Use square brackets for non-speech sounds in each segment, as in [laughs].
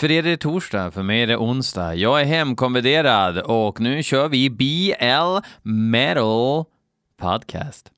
För er är det torsdag, för mig är det onsdag. Jag är hemkonviderad och nu kör vi BL Metal Podcast.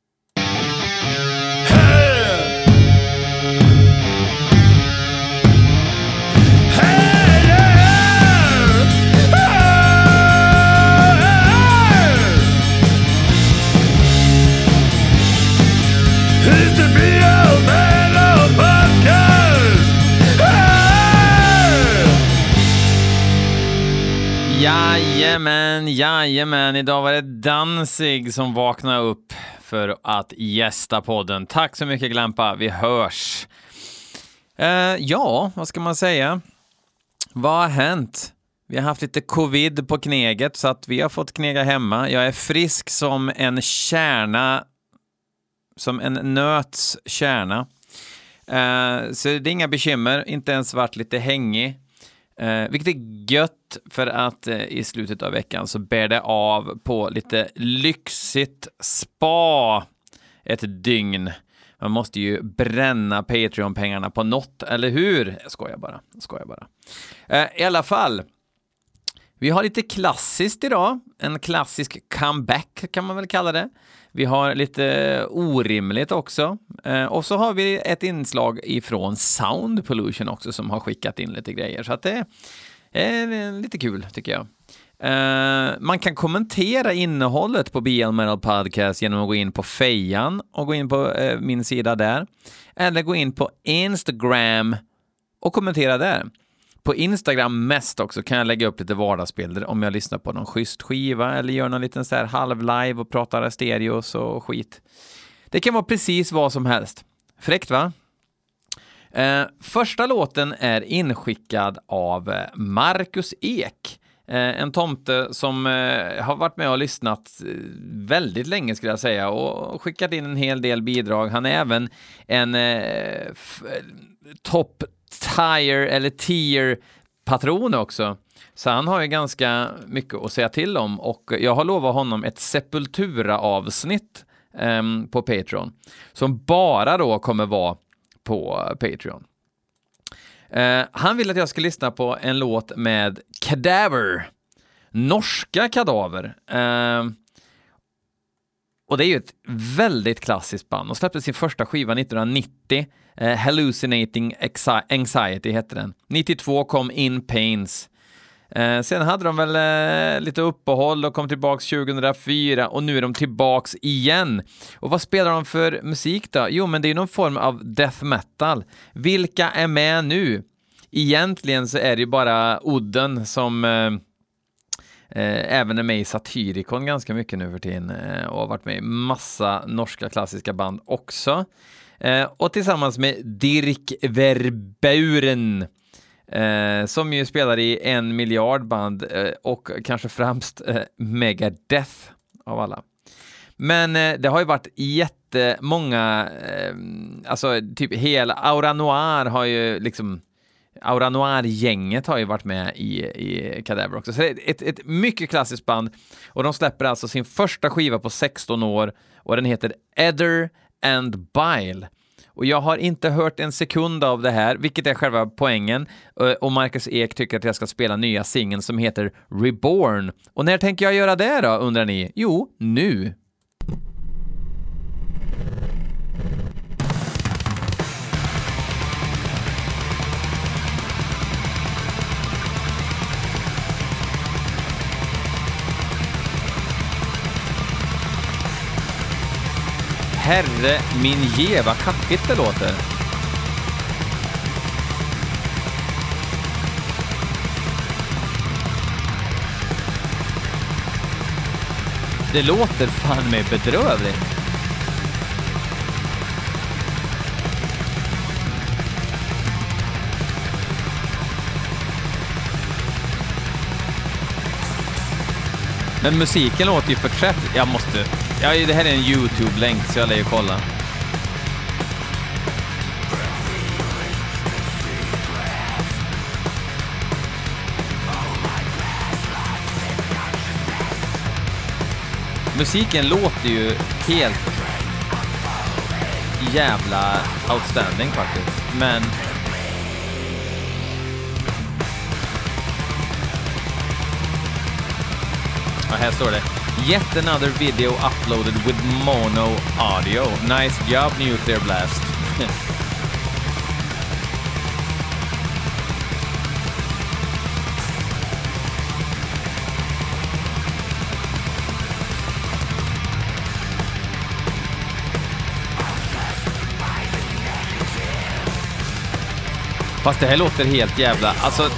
Jajamän, jajamän. Idag var det Danzig som vaknade upp för att gästa podden. Tack så mycket Glampa, vi hörs. Uh, ja, vad ska man säga? Vad har hänt? Vi har haft lite covid på kneget så att vi har fått knega hemma. Jag är frisk som en kärna, som en nöts kärna. Uh, eh, så det är inga bekymmer, inte ens varit lite hängig. Eh, vilket är gött för att eh, i slutet av veckan så bär det av på lite lyxigt spa ett dygn. Man måste ju bränna Patreon-pengarna på något, eller hur? Jag skojar bara. Jag skojar bara. Eh, I alla fall, vi har lite klassiskt idag. En klassisk comeback kan man väl kalla det. Vi har lite orimligt också. Eh, och så har vi ett inslag ifrån Sound Pollution också som har skickat in lite grejer. Så att det är lite kul tycker jag. Uh, man kan kommentera innehållet på BL Metal Podcast genom att gå in på fejan och gå in på uh, min sida där. Eller gå in på Instagram och kommentera där. På Instagram mest också kan jag lägga upp lite vardagsbilder om jag lyssnar på någon schysst skiva eller gör någon liten så här halv-live och pratar stereos och skit. Det kan vara precis vad som helst. Fräckt va? Eh, första låten är inskickad av eh, Marcus Ek. Eh, en tomte som eh, har varit med och lyssnat eh, väldigt länge skulle jag säga och skickat in en hel del bidrag. Han är även en eh, topp tire eller tier patron också. Så han har ju ganska mycket att säga till om och jag har lovat honom ett Sepultura-avsnitt um, på Patreon som bara då kommer vara på Patreon. Uh, han vill att jag ska lyssna på en låt med Cadaver, norska Kadaver. Uh, och det är ju ett väldigt klassiskt band. De släppte sin första skiva 1990 Eh, Hallucinating Anxiety hette den. 92 kom In Pains. Eh, sen hade de väl eh, lite uppehåll och kom tillbaks 2004 och nu är de tillbaks igen. Och vad spelar de för musik då? Jo, men det är någon form av death metal. Vilka är med nu? Egentligen så är det ju bara Udden som eh, Eh, även är med i Satyricon ganska mycket nu för tiden eh, och har varit med i massa norska klassiska band också. Eh, och tillsammans med Dirk Verbeuren eh, som ju spelar i en miljard band eh, och kanske främst eh, Megadeth av alla. Men eh, det har ju varit jättemånga, eh, alltså typ hela Aura Noir har ju liksom Aura Noir-gänget har ju varit med i, i Cadaver också. Så det är ett, ett mycket klassiskt band och de släpper alltså sin första skiva på 16 år och den heter Edder and Bile. Och jag har inte hört en sekund av det här, vilket är själva poängen. Och Marcus Ek tycker att jag ska spela nya singeln som heter Reborn. Och när tänker jag göra det då, undrar ni? Jo, nu. Herre min ge, vad kackigt det låter. Det låter fan mig bedrövligt. Men musiken låter ju förträffligt. Jag måste... Ja, det här är en YouTube-länk, så jag lär ju kolla. Musiken låter ju helt jävla outstanding faktiskt, men Ja, här står det. Yet another video up uploaded with mono audio. Nice job Nuclear Blast. Fast det här låter helt jävla... Alltså...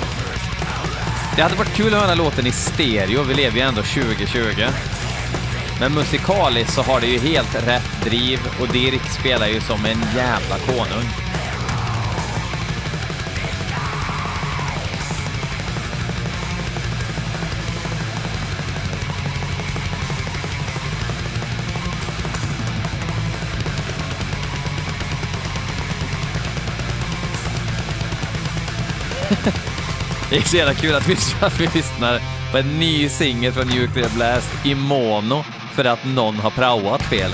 Det hade varit kul att höra låten i stereo, vi lever ju ändå 2020. Men musikaliskt så har det ju helt rätt driv och Dirk spelar ju som en jävla konung. [laughs] Det är så jävla kul att vi, att [laughs] vi lyssnar på en ny singel från Nuclear Blast i mono för att någon har praoat fel.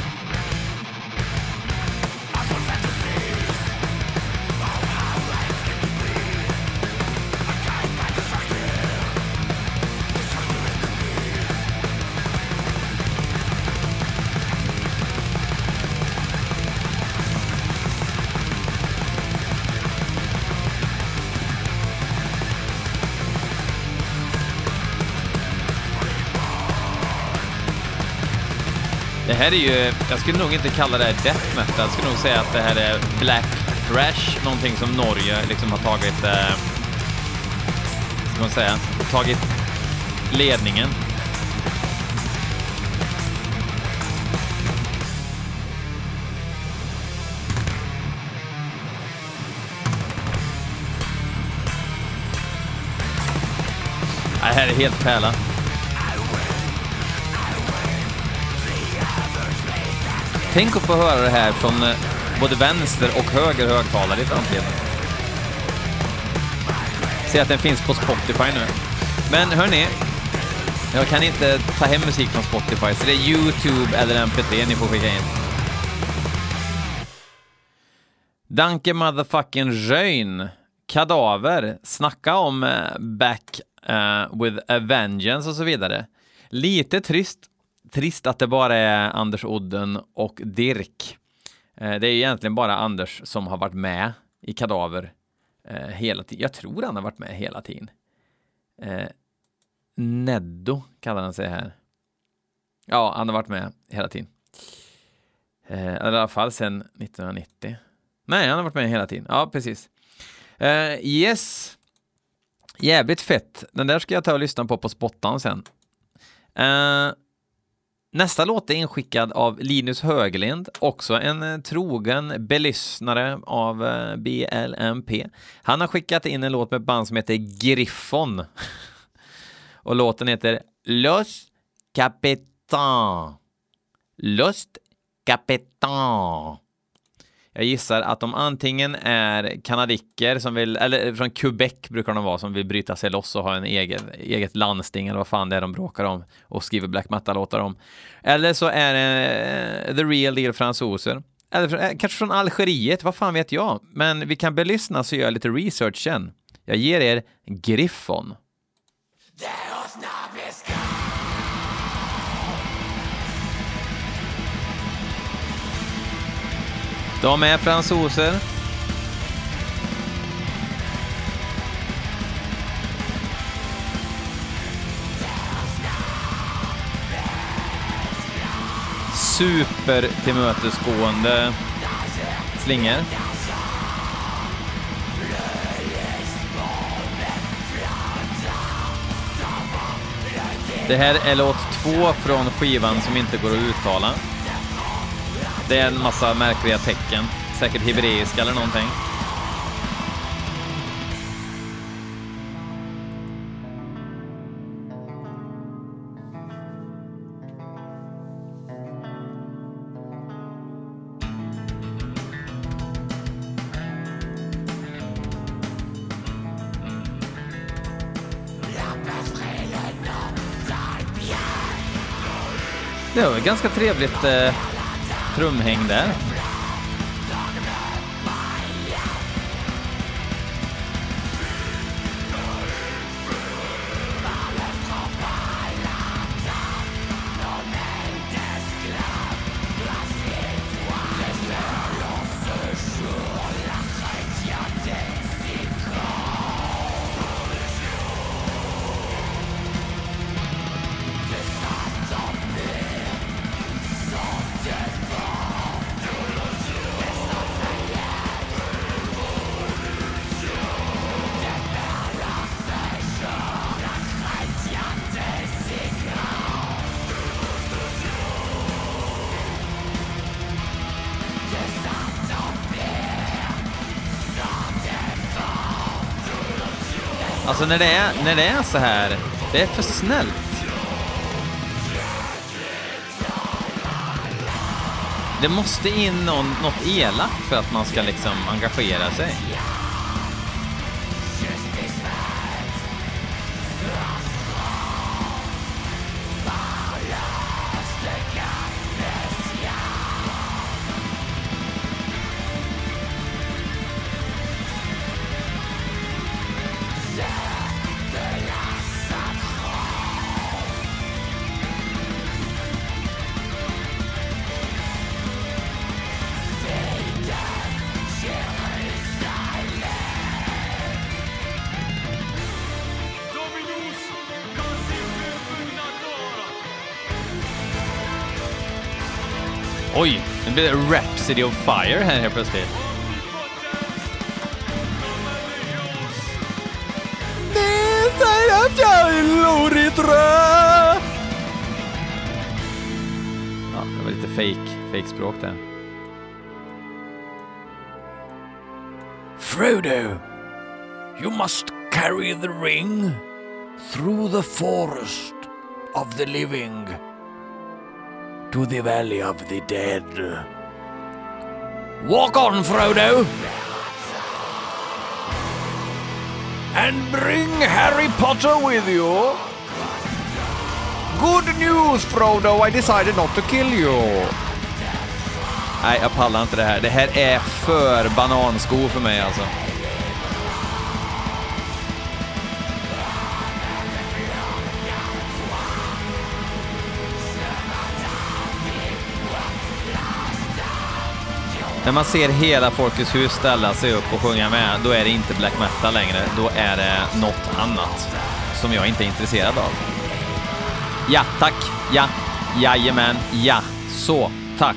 Här är ju, jag skulle nog inte kalla det här death metal, jag skulle nog säga att det här är black thrash, någonting som Norge liksom har tagit, eh, ska man säga, tagit ledningen. Det här är helt pärla. Tänk att få höra det här från eh, både vänster och höger högtalare i framtiden. Se att den finns på Spotify nu. Men hörni, jag kan inte ta hem musik från Spotify, så det är YouTube eller MP3 ni får skicka in. Danke motherfucking Röjn. Kadaver. Snacka om eh, back uh, with a vengeance och så vidare. Lite trist trist att det bara är Anders Odden och Dirk. Eh, det är egentligen bara Anders som har varit med i Kadaver eh, hela tiden. Jag tror han har varit med hela tiden. Eh, Neddo kallar han sig här. Ja, han har varit med hela tiden. I alla fall sedan 1990. Nej, han har varit med hela tiden. Ja, precis. yes. Jävligt fett. Den där ska jag ta och lyssna på på spottan sen. Nästa låt är inskickad av Linus Höglind, också en eh, trogen belyssnare av eh, BLMP. Han har skickat in en låt med ett band som heter Griffon. [laughs] Och låten heter Los Capitan. Los Capitan. Jag gissar att de antingen är kanadicker som vill, eller från Quebec brukar de vara, som vill bryta sig loss och ha en egen, eget landsting eller vad fan det är de bråkar om och skriver black metal-låtar om. Eller så är det eh, the real deal fransoser. Eller eh, kanske från Algeriet, vad fan vet jag? Men vi kan belyssna så gör jag lite research sen. Jag ger er Griffon. De är fransoser. Super tillmötesgående slingor. Det här är låt två från skivan som inte går att uttala. Det är en massa märkliga tecken, säkert hebreiska eller någonting. Det var ganska trevligt eh, trumhäng där. Alltså när det är, när det är så här, det är för snällt. Det måste in någon, något elakt för att man ska liksom engagera sig. Oj, nu blir det Rhapsody of Fire här helt plötsligt. Ja, det var lite fake, fake språk där. Frodo, you must carry the ring through the forest of the living to the valley of the dead. Walk on, Frodo! And bring Harry Potter with you. Good news, Frodo. I decided not to kill you. Nej, jag pallar inte det här. Det här är för banansko för mig alltså. När man ser hela Folkets hus ställa sig upp och sjunga med, då är det inte black metal längre. Då är det något annat som jag inte är intresserad av. Ja, tack. Ja, jajamän. Ja, så. Tack.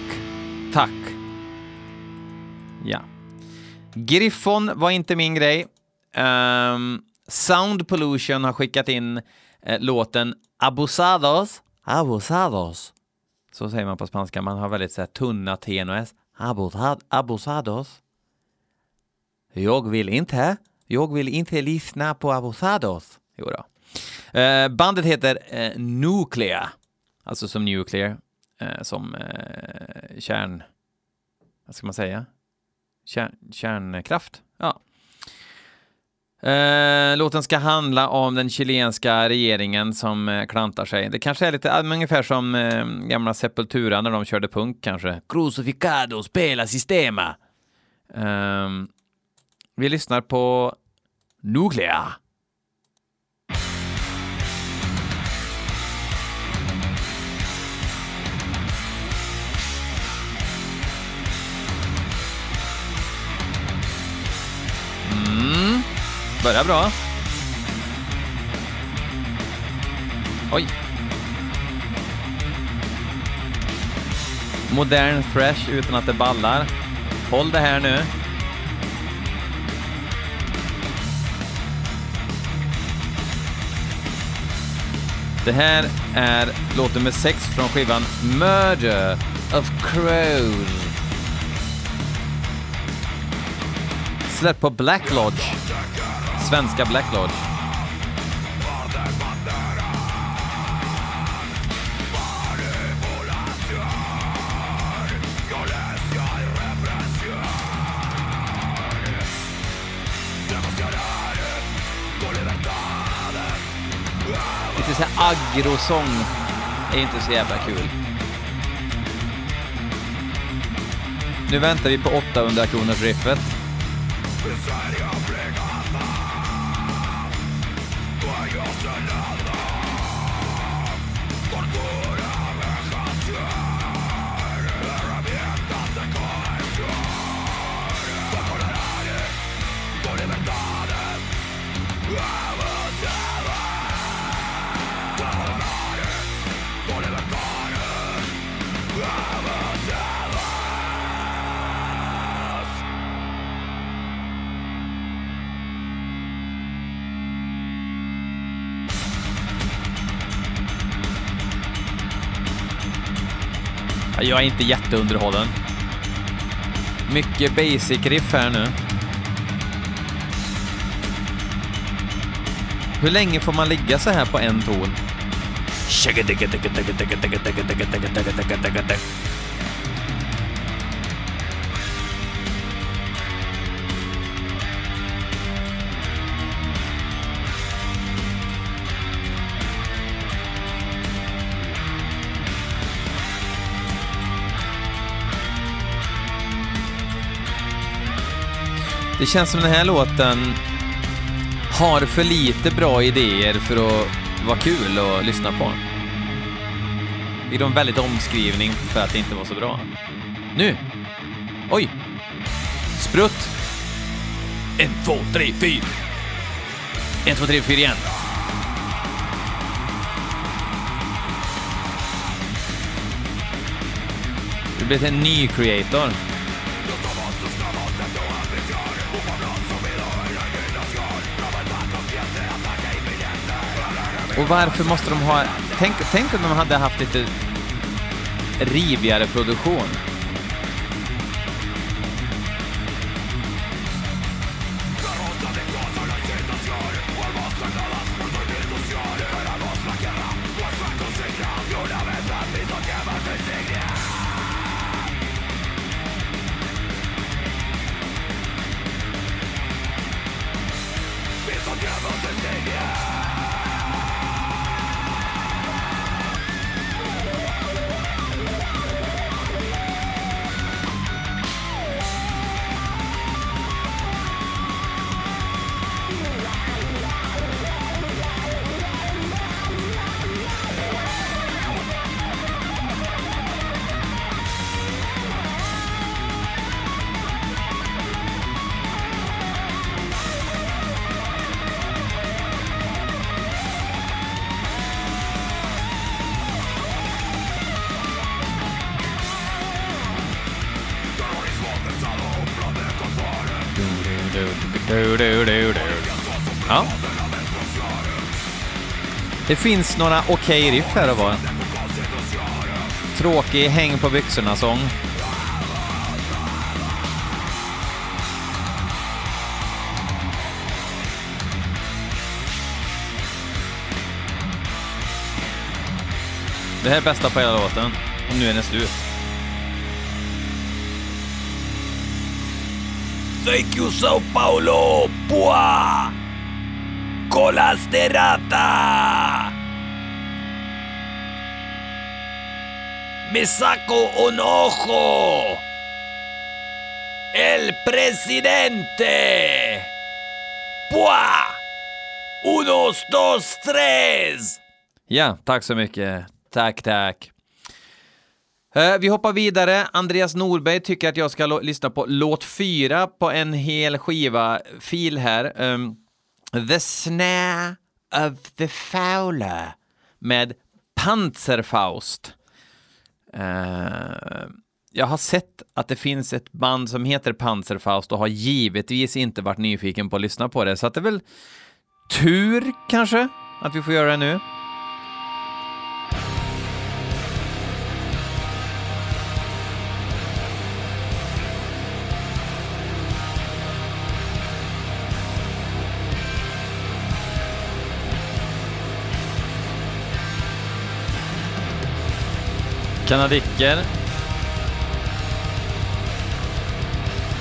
Tack. Ja. Griffon var inte min grej. Um, Sound Pollution har skickat in eh, låten Abusados. Abusados. Så säger man på spanska. Man har väldigt så här, tunna T och S. Abusados. Jag vill inte. Jag vill inte lyssna på abusados. Jo då. Eh, bandet heter eh, Nuclea. Alltså som nuclear. Eh, som eh, kärn... Vad ska man säga? Kärn, kärnkraft. Ja. Eh, låten ska handla om den chilenska regeringen som eh, klantar sig. Det kanske är lite äh, ungefär som eh, gamla Sepultura när de körde punk kanske. Crucificado, spela sistema. Ehm, vi lyssnar på Nuclea. Börjar bra. Oj. Modern fresh utan att det ballar. Håll det här nu. Det här är låt nummer 6 från skivan Murder of Crows. Släppt på Black Lodge. Svenska Black Lodge. Lite såhär aggrosång är inte så jävla kul. Nu väntar vi på 800 kronors riffet. another Jag är inte jätteunderhållen. Mycket basic riff här nu. Hur länge får man ligga så här på en ton? Det känns som den här låten har för lite bra idéer för att vara kul att lyssna på. Det är en väldigt omskrivning för att det inte var så bra. Nu! Oj! Sprutt! En, två, tre, fyra. En, två, tre, fyra igen. Det blir en ny creator. Och varför måste de ha... Tänk, tänk om de hade haft lite rivigare produktion. Det finns några okej okay riff här och var. Tråkig häng på byxorna-sång. Det här är bästa på hela låten. Och nu är den slut. Thank you Sao Paulo! Pua! rata! Me saco un ojo! El presidente! Pua! Unos, dos, tres! Ja, tack så mycket. Tack, tack. Eh, vi hoppar vidare. Andreas Norberg tycker att jag ska lyssna på låt fyra på en hel skiva fil här. Um, the Snare of the Fowler med Panzerfaust. Eh, jag har sett att det finns ett band som heter Panzerfaust och har givetvis inte varit nyfiken på att lyssna på det, så att det är väl tur kanske att vi får göra det nu. Kanadicker.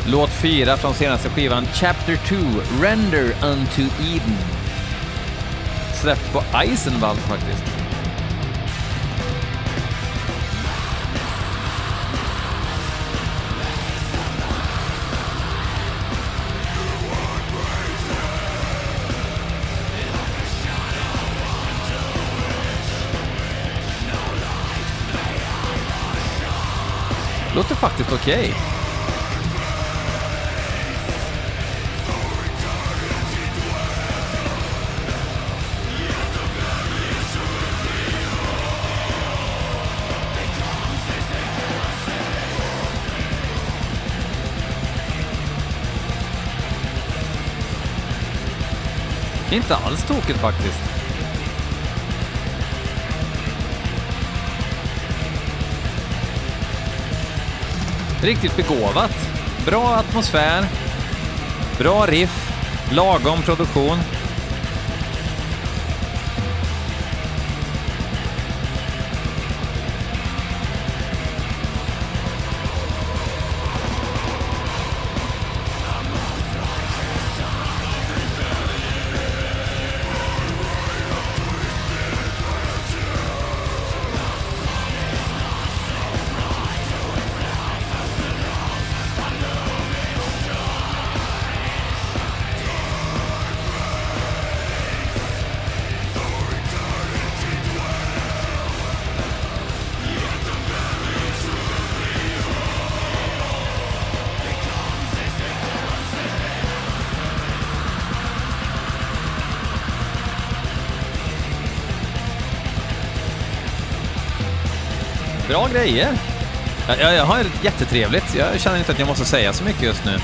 Låt 4 från senaste skivan Chapter 2, Render Unto Eden. Släppt på Eisenwald faktiskt. Okay. Inte alls tokigt faktiskt. Riktigt begåvat. Bra atmosfär, bra riff, lagom produktion. Grejer. Jag, jag, jag har jättetrevligt. Jag känner inte att jag måste säga så mycket just nu.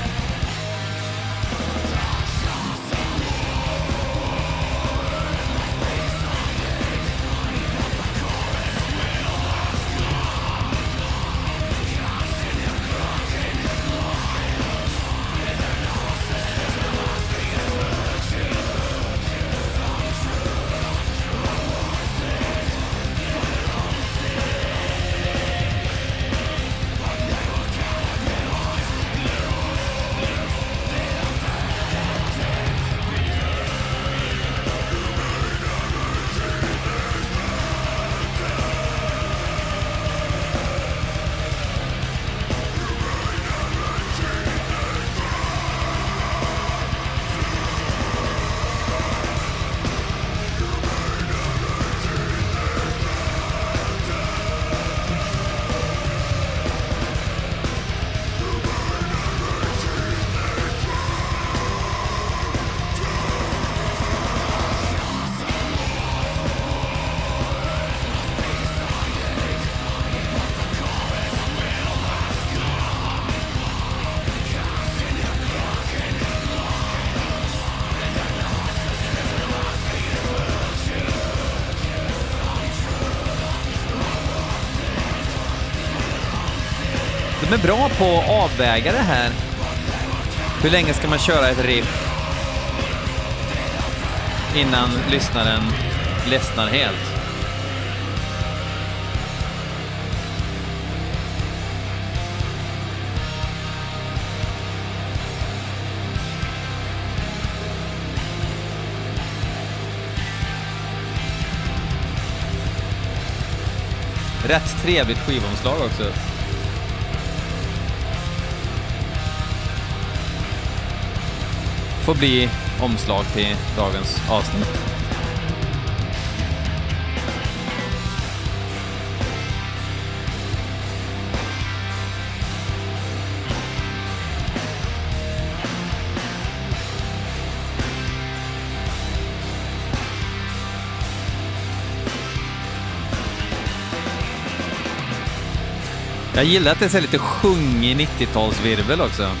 De är bra på att avväga det här. Hur länge ska man köra ett riff innan lyssnaren ledsnar helt? Rätt trevligt skivomslag också. Får bli omslag till dagens avsnitt. Jag gillar att det är lite sjungig 90-talsvirvel också.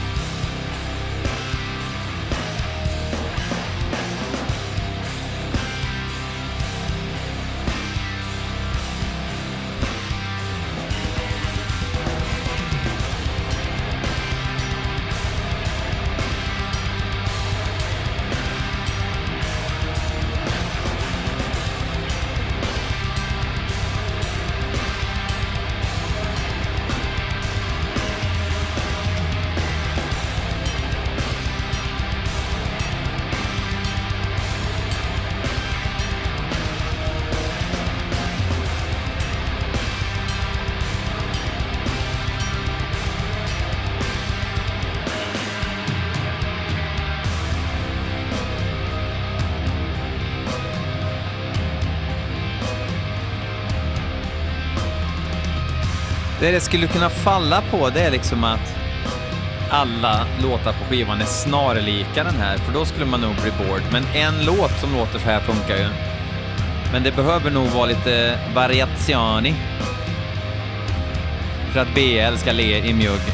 Det det skulle kunna falla på det är liksom att alla låtar på skivan är snarlika den här, för då skulle man nog bli bored. Men en låt som låter så här funkar ju. Men det behöver nog vara lite variazioni för att BL ska le i mjugg.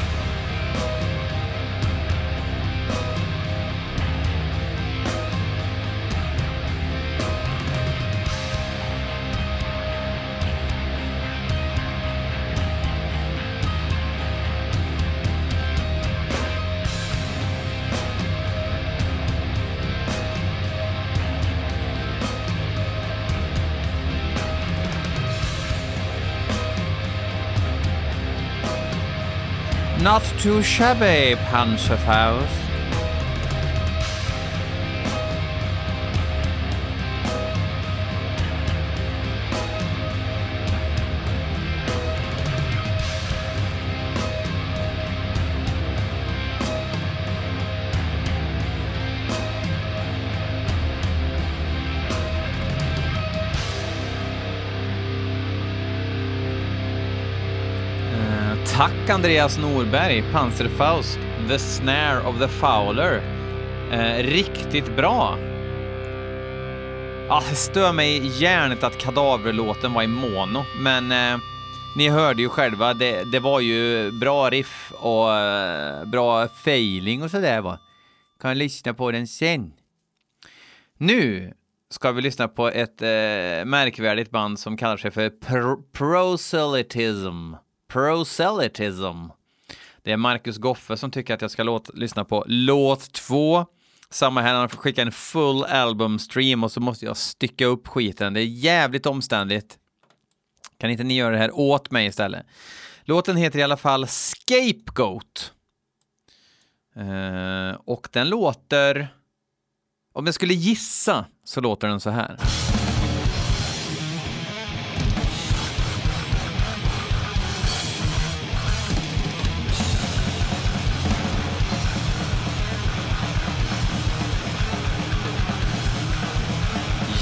to Shabby House. Tack Andreas Norberg, Panzerfaust, The Snare of the Fowler. Eh, riktigt bra. Ah, det stör mig hjärnet att kadaverlåten var i mono, men eh, Ni hörde ju själva, det, det var ju bra riff och eh, bra failing och sådär va. Kan lyssna på den sen. Nu ska vi lyssna på ett eh, märkvärdigt band som kallar sig för Pro- Proselytism. Proselytism. Det är Marcus Goffe som tycker att jag ska låt, lyssna på låt två. Samma här, han får skicka en full album stream och så måste jag stycka upp skiten. Det är jävligt omständligt. Kan inte ni göra det här åt mig istället? Låten heter i alla fall Scapegoat. Eh, och den låter... Om jag skulle gissa så låter den så här.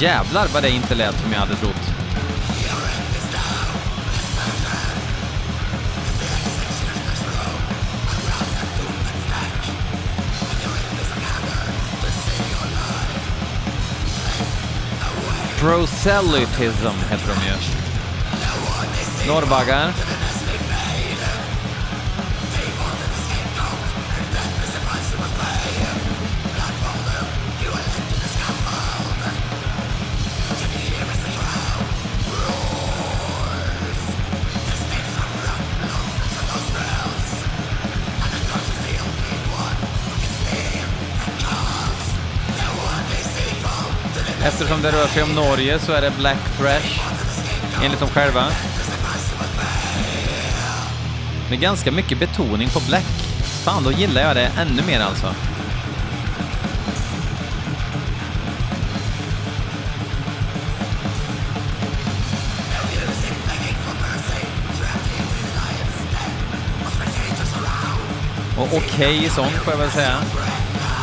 Jävlar vad det inte lät som jag hade trott. Proselytism heter de ju. Norrbaggar. Eftersom det rör sig om Norge så är det Black Thrash, enligt dem själva. Med ganska mycket betoning på Black. Fan, då gillar jag det ännu mer alltså. Och okej okay sång får jag väl säga.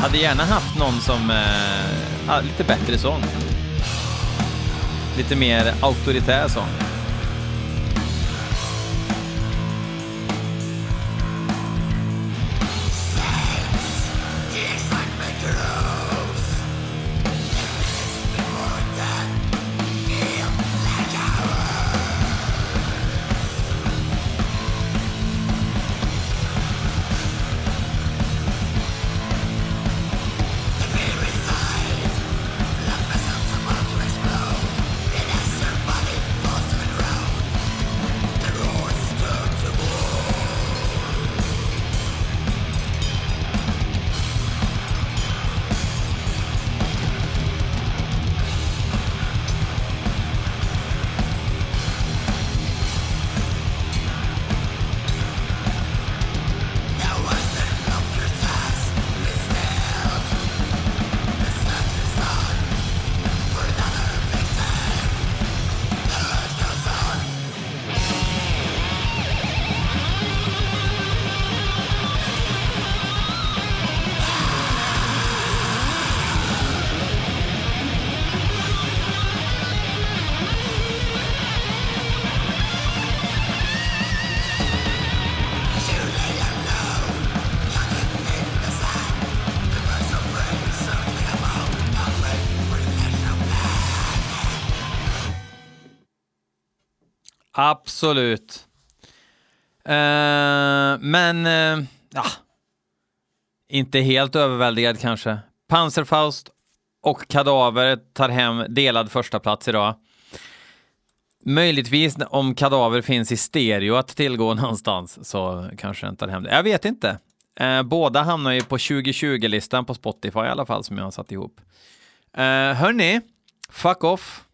Hade gärna haft någon som... Eh, ja, lite bättre sång. Lite mer auktoritär sång. Absolut. Uh, men, uh, ja. Inte helt överväldigad kanske. Panzerfaust och Kadaver tar hem delad första plats idag. Möjligtvis om Kadaver finns i stereo att tillgå [laughs] någonstans så kanske den tar hem det. Jag vet inte. Eh, båda hamnar ju på 2020-listan på Spotify i alla fall som jag har satt ihop. Eh, hörni, fuck off.